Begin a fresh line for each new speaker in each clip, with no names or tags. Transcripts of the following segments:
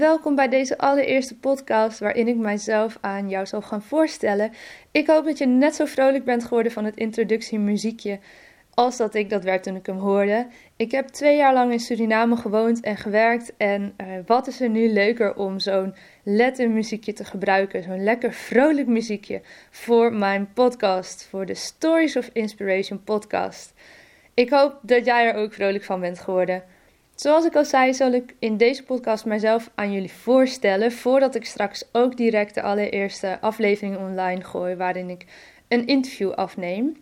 Welkom bij deze allereerste podcast waarin ik mijzelf aan jou zal gaan voorstellen. Ik hoop dat je net zo vrolijk bent geworden van het introductiemuziekje als dat ik dat werd toen ik hem hoorde. Ik heb twee jaar lang in Suriname gewoond en gewerkt. En uh, wat is er nu leuker om zo'n letter muziekje te gebruiken? Zo'n lekker vrolijk muziekje voor mijn podcast, voor de Stories of Inspiration podcast. Ik hoop dat jij er ook vrolijk van bent geworden. Zoals ik al zei, zal ik in deze podcast mijzelf aan jullie voorstellen. Voordat ik straks ook direct de allereerste aflevering online gooi, waarin ik een interview afneem.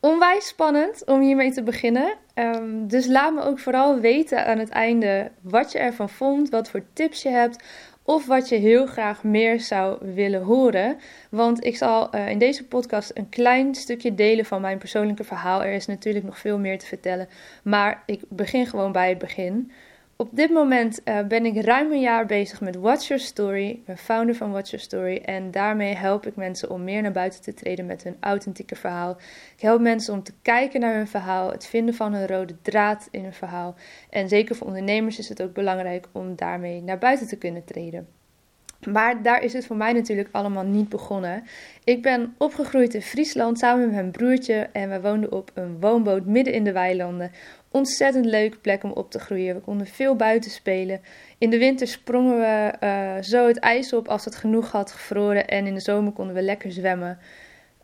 Onwijs spannend om hiermee te beginnen. Um, dus laat me ook vooral weten aan het einde wat je ervan vond, wat voor tips je hebt. Of wat je heel graag meer zou willen horen. Want ik zal uh, in deze podcast een klein stukje delen van mijn persoonlijke verhaal. Er is natuurlijk nog veel meer te vertellen. Maar ik begin gewoon bij het begin. Op dit moment uh, ben ik ruim een jaar bezig met Watch Your Story. Ben founder van Watch Your Story. En daarmee help ik mensen om meer naar buiten te treden met hun authentieke verhaal. Ik help mensen om te kijken naar hun verhaal, het vinden van een rode draad in hun verhaal. En zeker voor ondernemers is het ook belangrijk om daarmee naar buiten te kunnen treden. Maar daar is het voor mij natuurlijk allemaal niet begonnen. Ik ben opgegroeid in Friesland samen met mijn broertje en we woonden op een woonboot midden in de weilanden. Ontzettend leuke plek om op te groeien. We konden veel buiten spelen. In de winter sprongen we uh, zo het ijs op als het genoeg had gevroren en in de zomer konden we lekker zwemmen.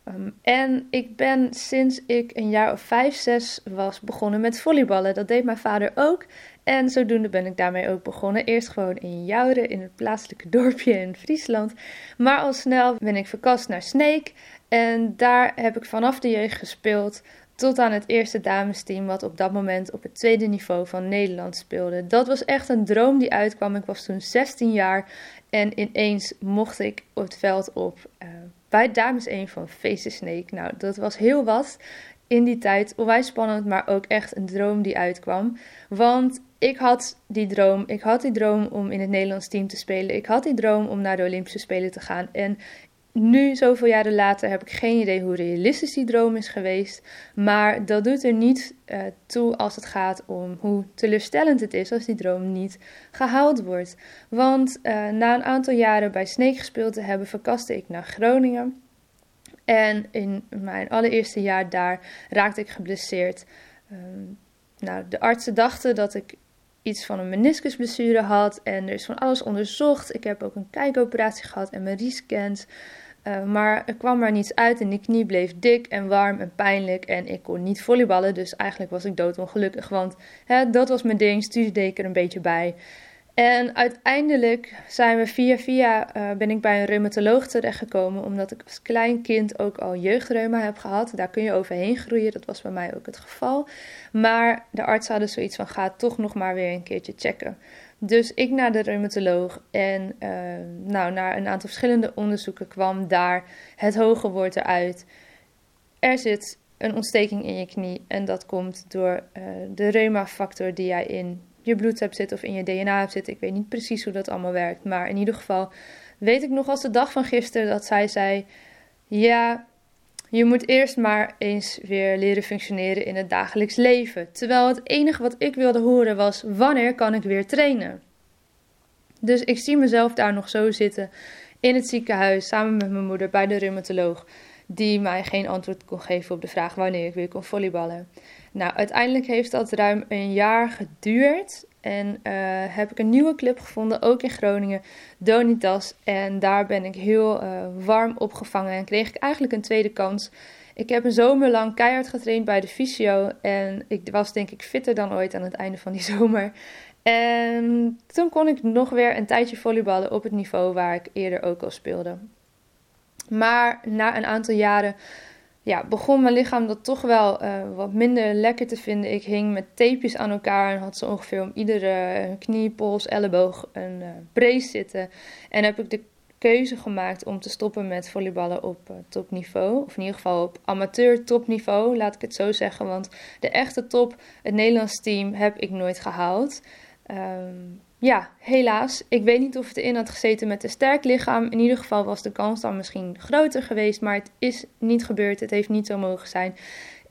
Um, en ik ben sinds ik een jaar of vijf, zes was begonnen met volleyballen. Dat deed mijn vader ook. En zodoende ben ik daarmee ook begonnen. Eerst gewoon in Jouden, in het plaatselijke dorpje in Friesland. Maar al snel ben ik verkast naar Sneek. En daar heb ik vanaf de jeugd gespeeld tot aan het eerste damesteam, wat op dat moment op het tweede niveau van Nederland speelde. Dat was echt een droom die uitkwam. Ik was toen 16 jaar en ineens mocht ik het veld op uh, bij dames 1 van Face Snake. Nou, dat was heel wat in die tijd. Onwijs spannend, maar ook echt een droom die uitkwam. Want ik had die droom. Ik had die droom om in het Nederlands team te spelen. Ik had die droom om naar de Olympische Spelen te gaan. En nu, zoveel jaren later, heb ik geen idee hoe realistisch die droom is geweest. Maar dat doet er niet uh, toe als het gaat om hoe teleurstellend het is als die droom niet gehaald wordt. Want uh, na een aantal jaren bij Sneek gespeeld te hebben, verkaste ik naar Groningen. En in mijn allereerste jaar daar raakte ik geblesseerd. Um, nou, de artsen dachten dat ik iets van een meniscusblessure had. En er is van alles onderzocht. Ik heb ook een kijkoperatie gehad en MRI-scans. Uh, maar er kwam maar niets uit en die knie bleef dik en warm en pijnlijk. En ik kon niet volleyballen, dus eigenlijk was ik doodongelukkig. Want hè, dat was mijn ding, studie deed ik er een beetje bij. En uiteindelijk zijn we via via uh, ben ik bij een reumatoloog terechtgekomen, omdat ik als klein kind ook al jeugdreuma heb gehad. Daar kun je overheen groeien, dat was bij mij ook het geval. Maar de arts hadden zoiets van, ga toch nog maar weer een keertje checken. Dus ik naar de reumatoloog en uh, nou, naar een aantal verschillende onderzoeken kwam daar het hoge woord eruit. Er zit een ontsteking in je knie en dat komt door uh, de reuma-factor die jij in je bloed hebt zitten of in je DNA hebt zitten. Ik weet niet precies hoe dat allemaal werkt. Maar in ieder geval weet ik nog als de dag van gisteren dat zij zei: Ja, je moet eerst maar eens weer leren functioneren in het dagelijks leven. Terwijl het enige wat ik wilde horen was: wanneer kan ik weer trainen? Dus ik zie mezelf daar nog zo zitten in het ziekenhuis samen met mijn moeder bij de reumatoloog, die mij geen antwoord kon geven op de vraag wanneer ik weer kon volleyballen. Nou, uiteindelijk heeft dat ruim een jaar geduurd. En uh, heb ik een nieuwe club gevonden, ook in Groningen, Donitas. En daar ben ik heel uh, warm opgevangen en kreeg ik eigenlijk een tweede kans. Ik heb een zomer lang keihard getraind bij de fysio. En ik was denk ik fitter dan ooit aan het einde van die zomer. En toen kon ik nog weer een tijdje volleyballen op het niveau waar ik eerder ook al speelde. Maar na een aantal jaren ja, begon mijn lichaam dat toch wel uh, wat minder lekker te vinden. Ik hing met tapejes aan elkaar en had zo ongeveer om iedere knie, pols, elleboog een uh, brace zitten. En heb ik de keuze gemaakt om te stoppen met volleyballen op topniveau. Of in ieder geval op amateur topniveau, laat ik het zo zeggen. Want de echte top, het Nederlands team, heb ik nooit gehaald. Um, ja, helaas. Ik weet niet of het erin had gezeten met een sterk lichaam. In ieder geval was de kans dan misschien groter geweest, maar het is niet gebeurd. Het heeft niet zo mogen zijn.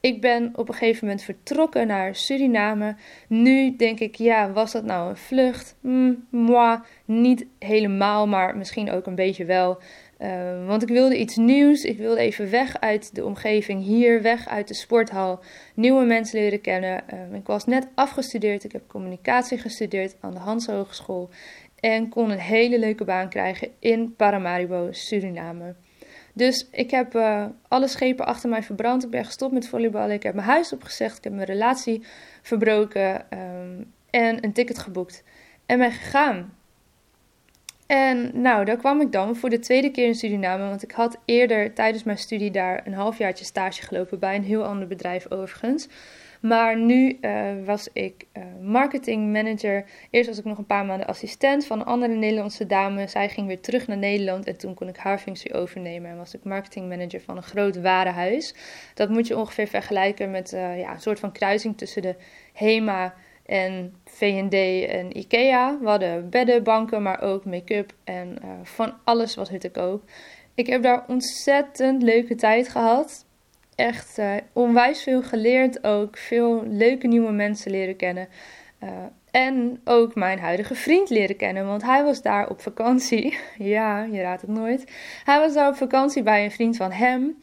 Ik ben op een gegeven moment vertrokken naar Suriname. Nu denk ik, ja, was dat nou een vlucht? Mm, moi, niet helemaal, maar misschien ook een beetje wel. Uh, want ik wilde iets nieuws. Ik wilde even weg uit de omgeving hier, weg uit de sporthal. Nieuwe mensen leren kennen. Uh, ik was net afgestudeerd. Ik heb communicatie gestudeerd aan de Hans Hogeschool. En kon een hele leuke baan krijgen in Paramaribo, Suriname. Dus ik heb uh, alle schepen achter mij verbrand. Ik ben gestopt met volleyballen. Ik heb mijn huis opgezegd. Ik heb mijn relatie verbroken. Um, en een ticket geboekt. En ben gegaan. En nou, daar kwam ik dan voor de tweede keer in Suriname. Want ik had eerder tijdens mijn studie daar een halfjaartje stage gelopen bij een heel ander bedrijf overigens. Maar nu uh, was ik uh, marketing manager. Eerst was ik nog een paar maanden assistent van een andere Nederlandse dame. Zij ging weer terug naar Nederland en toen kon ik haar functie overnemen. En was ik marketing manager van een groot warenhuis. Dat moet je ongeveer vergelijken met uh, ja, een soort van kruising tussen de HEMA en V&D en Ikea. We hadden bedden, banken, maar ook make-up en van alles er te koop. Ik heb daar ontzettend leuke tijd gehad. Echt uh, onwijs veel geleerd ook. Veel leuke nieuwe mensen leren kennen. Uh, en ook mijn huidige vriend leren kennen, want hij was daar op vakantie. ja, je raadt het nooit. Hij was daar op vakantie bij een vriend van hem.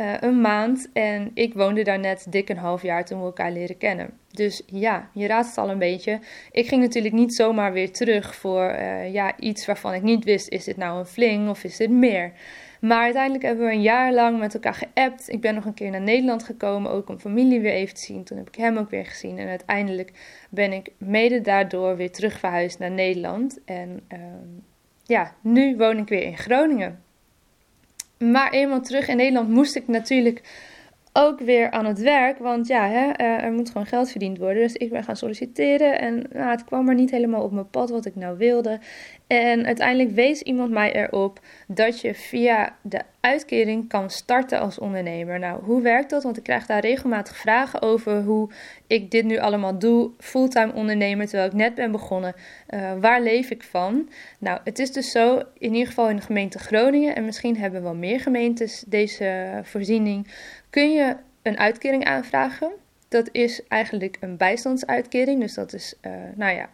Uh, een maand en ik woonde daar net dik een half jaar toen we elkaar leren kennen. Dus ja, je raadt het al een beetje. Ik ging natuurlijk niet zomaar weer terug voor ja, iets waarvan ik niet wist: is dit nou een fling of is dit meer? Maar uiteindelijk hebben we een jaar lang met elkaar geappt. Ik ben nog een keer naar Nederland gekomen, ook om familie weer even te zien. Toen heb ik hem ook weer gezien. En uiteindelijk ben ik mede daardoor weer terug verhuisd naar Nederland. En uh, ja, nu woon ik weer in Groningen. Maar eenmaal terug in Nederland moest ik natuurlijk ook weer aan het werk. Want ja, hè, eh, er moet gewoon geld verdiend worden. Dus ik ben gaan solliciteren. En nou, het kwam er niet helemaal op mijn pad wat ik nou wilde. En uiteindelijk wees iemand mij erop dat je via de uitkering kan starten als ondernemer. Nou, hoe werkt dat? Want ik krijg daar regelmatig vragen over hoe ik dit nu allemaal doe. Fulltime ondernemer terwijl ik net ben begonnen. Uh, waar leef ik van? Nou, het is dus zo, in ieder geval in de gemeente Groningen. En misschien hebben wel meer gemeentes deze voorziening kun je een uitkering aanvragen. Dat is eigenlijk een bijstandsuitkering. Dus dat is, uh, nou ja,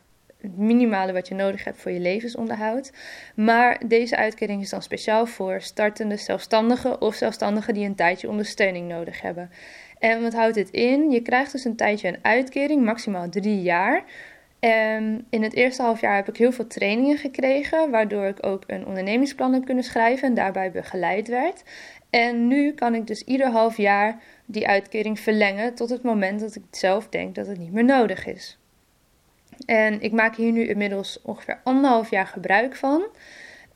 het minimale wat je nodig hebt voor je levensonderhoud. Maar deze uitkering is dan speciaal voor startende zelfstandigen of zelfstandigen die een tijdje ondersteuning nodig hebben. En wat houdt dit in? Je krijgt dus een tijdje een uitkering, maximaal drie jaar. En in het eerste half jaar heb ik heel veel trainingen gekregen, waardoor ik ook een ondernemingsplan heb kunnen schrijven en daarbij begeleid werd. En nu kan ik dus ieder half jaar die uitkering verlengen tot het moment dat ik zelf denk dat het niet meer nodig is. En ik maak hier nu inmiddels ongeveer anderhalf jaar gebruik van.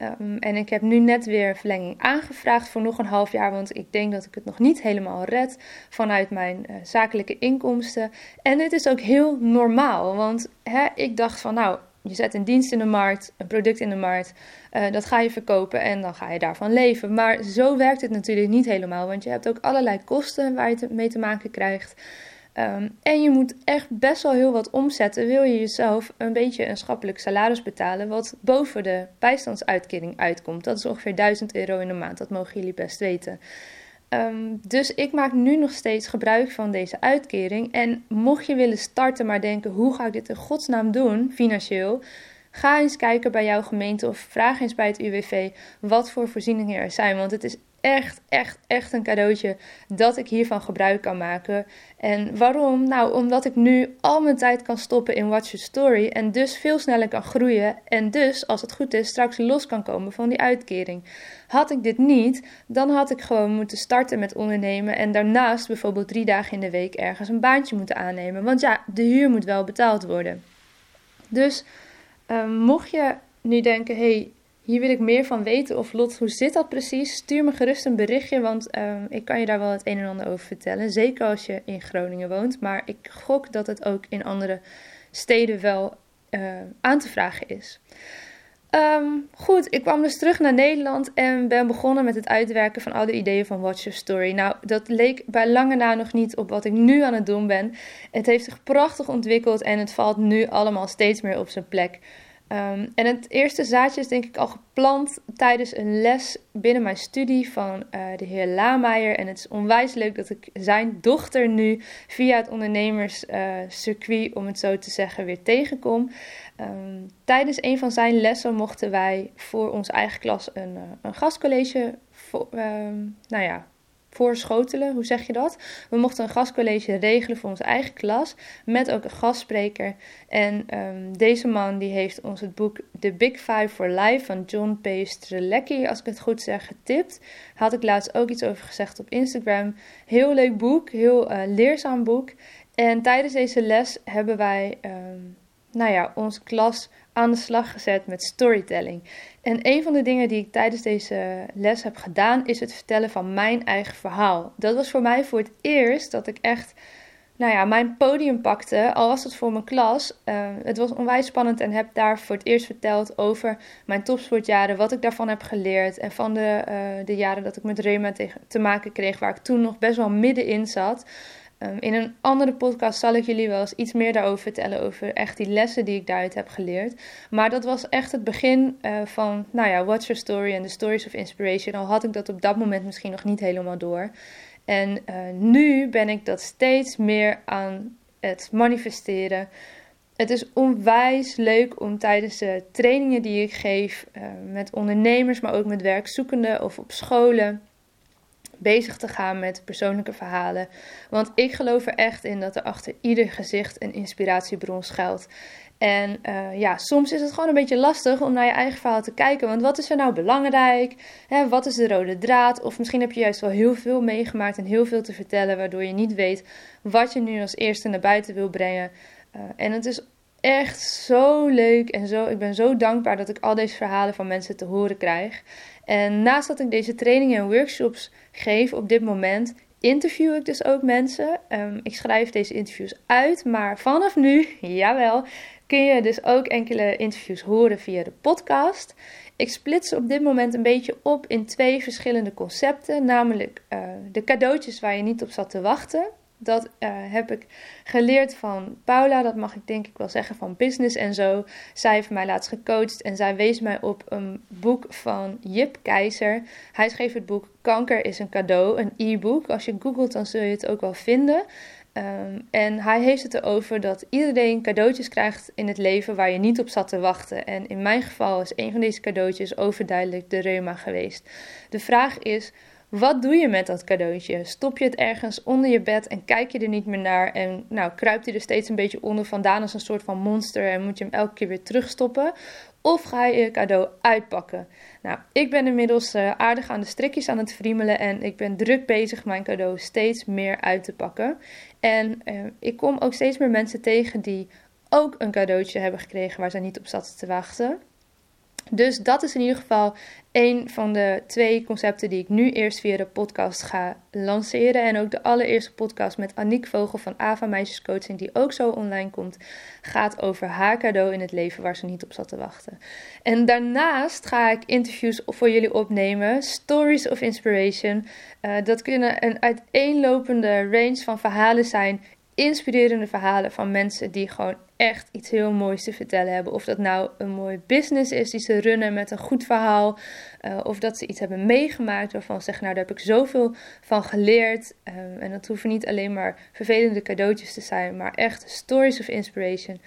Um, en ik heb nu net weer verlenging aangevraagd voor nog een half jaar, want ik denk dat ik het nog niet helemaal red vanuit mijn uh, zakelijke inkomsten. En dit is ook heel normaal, want hè, ik dacht van nou, je zet een dienst in de markt, een product in de markt, uh, dat ga je verkopen en dan ga je daarvan leven. Maar zo werkt het natuurlijk niet helemaal, want je hebt ook allerlei kosten waar je mee te maken krijgt. Um, en je moet echt best wel heel wat omzetten. Wil je jezelf een beetje een schappelijk salaris betalen, wat boven de bijstandsuitkering uitkomt. Dat is ongeveer 1000 euro in de maand, dat mogen jullie best weten. Um, dus ik maak nu nog steeds gebruik van deze uitkering. En mocht je willen starten, maar denken: hoe ga ik dit in godsnaam doen financieel? Ga eens kijken bij jouw gemeente of vraag eens bij het UWV wat voor voorzieningen er zijn. Want het is echt, echt, echt een cadeautje dat ik hiervan gebruik kan maken. En waarom? Nou, omdat ik nu al mijn tijd kan stoppen in Watch Your Story en dus veel sneller kan groeien en dus, als het goed is, straks los kan komen van die uitkering. Had ik dit niet, dan had ik gewoon moeten starten met ondernemen en daarnaast bijvoorbeeld drie dagen in de week ergens een baantje moeten aannemen. Want ja, de huur moet wel betaald worden. Dus ehm, mocht je nu denken, hey, hier wil ik meer van weten. Of Lot, hoe zit dat precies? Stuur me gerust een berichtje, want ehm, ik kan je daar wel het een en ander over vertellen. Zeker als je in Groningen woont. Maar ik gok dat het ook in andere steden wel uh, aan te vragen is. Ehm, goed, ik kwam dus terug naar Nederland en ben begonnen met het uitwerken van al de ideeën van Watch Your Story. Nou, dat leek bij lange na nog niet op wat ik nu aan het doen ben. Het heeft zich prachtig ontwikkeld en het valt nu allemaal steeds meer op zijn plek. Ehm, en het eerste zaadje is denk ik al geplant tijdens een les binnen mijn studie van uh, de heer Lameijer. En het is onwijs leuk dat ik zijn dochter nu via het ondernemerscircuit, uh, om het zo te zeggen, weer tegenkom. Um, tijdens een van zijn lessen mochten wij voor onze eigen klas een, uh, een gastcollege voor, um, nou ja, voorschotelen, hoe zeg je dat? We mochten een gastcollege regelen voor onze eigen klas, met ook een gastspreker. En um, deze man die heeft ons het boek The Big Five for Life van John P. Strelecki, als ik het goed zeg, getipt. Had ik laatst ook iets over gezegd op Instagram. Heel leuk boek, heel uh, leerzaam boek. En tijdens deze les hebben wij, um, nou ja, onze klas aan de slag gezet met storytelling. En een van de dingen die ik tijdens deze les heb gedaan, is het vertellen van mijn eigen verhaal. Dat was voor mij voor het eerst dat ik echt, nou ja, mijn podium pakte, al was het voor mijn klas. Uh, het was onwijs spannend en heb daar voor het eerst verteld over mijn topsportjaren, wat ik daarvan heb geleerd. En van de, uh, de jaren dat ik met reuma te maken kreeg, waar ik toen nog best wel middenin zat. Um, in een andere podcast zal ik jullie wel eens iets meer daarover vertellen, over echt die lessen die ik daaruit heb geleerd. Maar dat was echt het begin uh, van, nou ja, What's Your Story en de Stories of Inspiration. Al had ik dat op dat moment misschien nog niet helemaal door. En uh, nu ben ik dat steeds meer aan het manifesteren. Het is onwijs leuk om tijdens de trainingen die ik geef uh, met ondernemers, maar ook met werkzoekenden of op scholen bezig te gaan met persoonlijke verhalen. Want ik geloof er echt in dat er achter ieder gezicht een inspiratiebron schuilt. En uh, ja, soms is het gewoon een beetje lastig om naar je eigen verhaal te kijken. Want wat is er nou belangrijk? Hè, wat is de rode draad? Of misschien heb je juist wel heel veel meegemaakt en heel veel te vertellen, waardoor je niet weet wat je nu als eerste naar buiten wil brengen. Uh, en het is echt zo leuk en zo. Ik ben zo dankbaar dat ik al deze verhalen van mensen te horen krijg. En naast dat ik deze trainingen en workshops geef op dit moment, interview ik dus ook mensen. Um, ik schrijf deze interviews uit, maar vanaf nu, jawel, kun je dus ook enkele interviews horen via de podcast. Ik split ze op dit moment een beetje op in twee verschillende concepten, namelijk uh, de cadeautjes waar je niet op zat te wachten. Dat uh, heb ik geleerd van Paula, dat mag ik denk ik wel zeggen, van Business en zo. Zij heeft mij laatst gecoacht en zij wees mij op een boek van Jip Keizer. Hij schreef het boek Kanker is een cadeau, een e-book. Als je googelt dan zul je het ook wel vinden. Um, en hij heeft het erover dat iedereen cadeautjes krijgt in het leven waar je niet op zat te wachten. En in mijn geval is een van deze cadeautjes overduidelijk de reuma geweest. De vraag is, wat doe je met dat cadeautje? Stop je het ergens onder je bed en kijk je er niet meer naar? En nou, kruipt hij er steeds een beetje onder vandaan als een soort van monster en moet je hem elke keer weer terugstoppen? Of ga je je cadeau uitpakken? Nou, ik ben inmiddels uh, aardig aan de strikjes aan het friemelen en ik ben druk bezig mijn cadeau steeds meer uit te pakken. En uh, ik kom ook steeds meer mensen tegen die ook een cadeautje hebben gekregen waar ze niet op zaten te wachten. Dus dat is in ieder geval een van de twee concepten die ik nu eerst via de podcast ga lanceren. En ook de allereerste podcast met Aniek Vogel van Ava Meisjescoaching, die ook zo online komt, gaat over haar cadeau in het leven waar ze niet op zat te wachten. En daarnaast ga ik interviews voor jullie opnemen, Stories of Inspiration. Uh, dat kunnen een uiteenlopende range van verhalen zijn inspirerende verhalen van mensen die gewoon echt iets heel moois te vertellen hebben. Of dat nou een mooi business is die ze runnen met een goed verhaal. Uh, of dat ze iets hebben meegemaakt waarvan ze zeggen, nou daar heb ik zoveel van geleerd. Um, en dat hoeven niet alleen maar vervelende cadeautjes te zijn, maar echt stories of inspiration.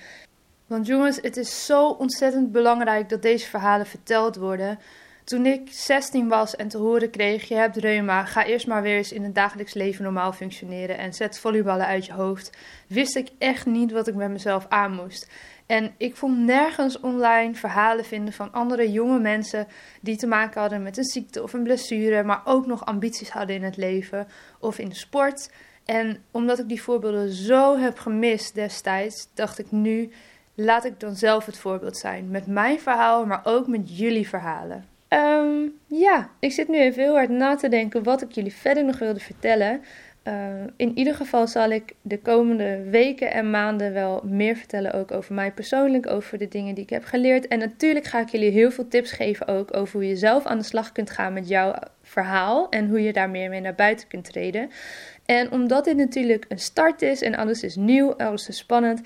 Want jongens, het is zo ontzettend belangrijk dat deze verhalen verteld worden. Toen ik 16 was en te horen kreeg: je hebt reuma, ga eerst maar weer eens in het dagelijks leven normaal functioneren en zet volleyballen uit je hoofd, wist ik echt niet wat ik met mezelf aan moest. En ik vond nergens online verhalen vinden van andere jonge mensen die te maken hadden met een ziekte of een blessure, maar ook nog ambities hadden in het leven of in de sport. En omdat ik die voorbeelden zo heb gemist destijds, dacht ik nu, laat ik dan zelf het voorbeeld zijn. Met mijn verhaal, maar ook met jullie verhalen. Um, ja, ik zit nu even heel hard na te denken wat ik jullie verder nog wilde vertellen. Uh, in ieder geval zal ik de komende weken en maanden wel meer vertellen ook over mij persoonlijk, over de dingen die ik heb geleerd. En natuurlijk ga ik jullie heel veel tips geven ook over hoe je zelf aan de slag kunt gaan met jouw verhaal en hoe je daar meer mee naar buiten kunt treden. En omdat dit natuurlijk een start is en alles is nieuw, alles is spannend,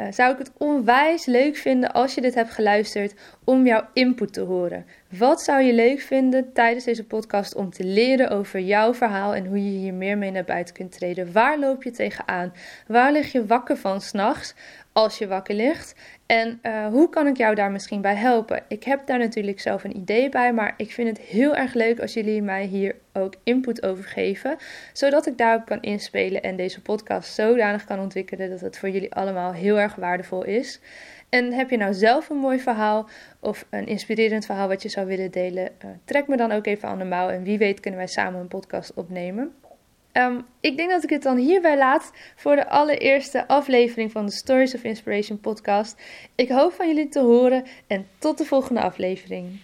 uh, zou ik het onwijs leuk vinden als je dit hebt geluisterd om jouw input te horen. Wat zou je leuk vinden tijdens deze podcast om te leren over jouw verhaal en hoe je hier meer mee naar buiten kunt treden? Waar loop je tegenaan? Waar lig je wakker van s'nachts als je wakker ligt? En uh, hoe kan ik jou daar misschien bij helpen? Ik heb daar natuurlijk zelf een idee bij, maar ik vind het heel erg leuk als jullie mij hier ook input over geven, zodat ik daarop kan inspelen en deze podcast zodanig kan ontwikkelen dat het voor jullie allemaal heel erg waardevol is. En heb je nou zelf een mooi verhaal of een inspirerend verhaal wat je zou willen delen, uh, trek me dan ook even aan de mouw en wie weet kunnen wij samen een podcast opnemen. Um, ik denk dat ik het dan hierbij laat voor de allereerste aflevering van de Stories of Inspiration podcast. Ik hoop van jullie te horen en tot de volgende aflevering.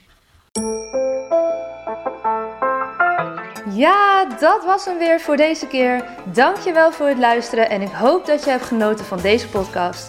Ja, dat was hem weer voor deze keer. Dankjewel voor het luisteren en ik hoop dat je hebt genoten van deze podcast.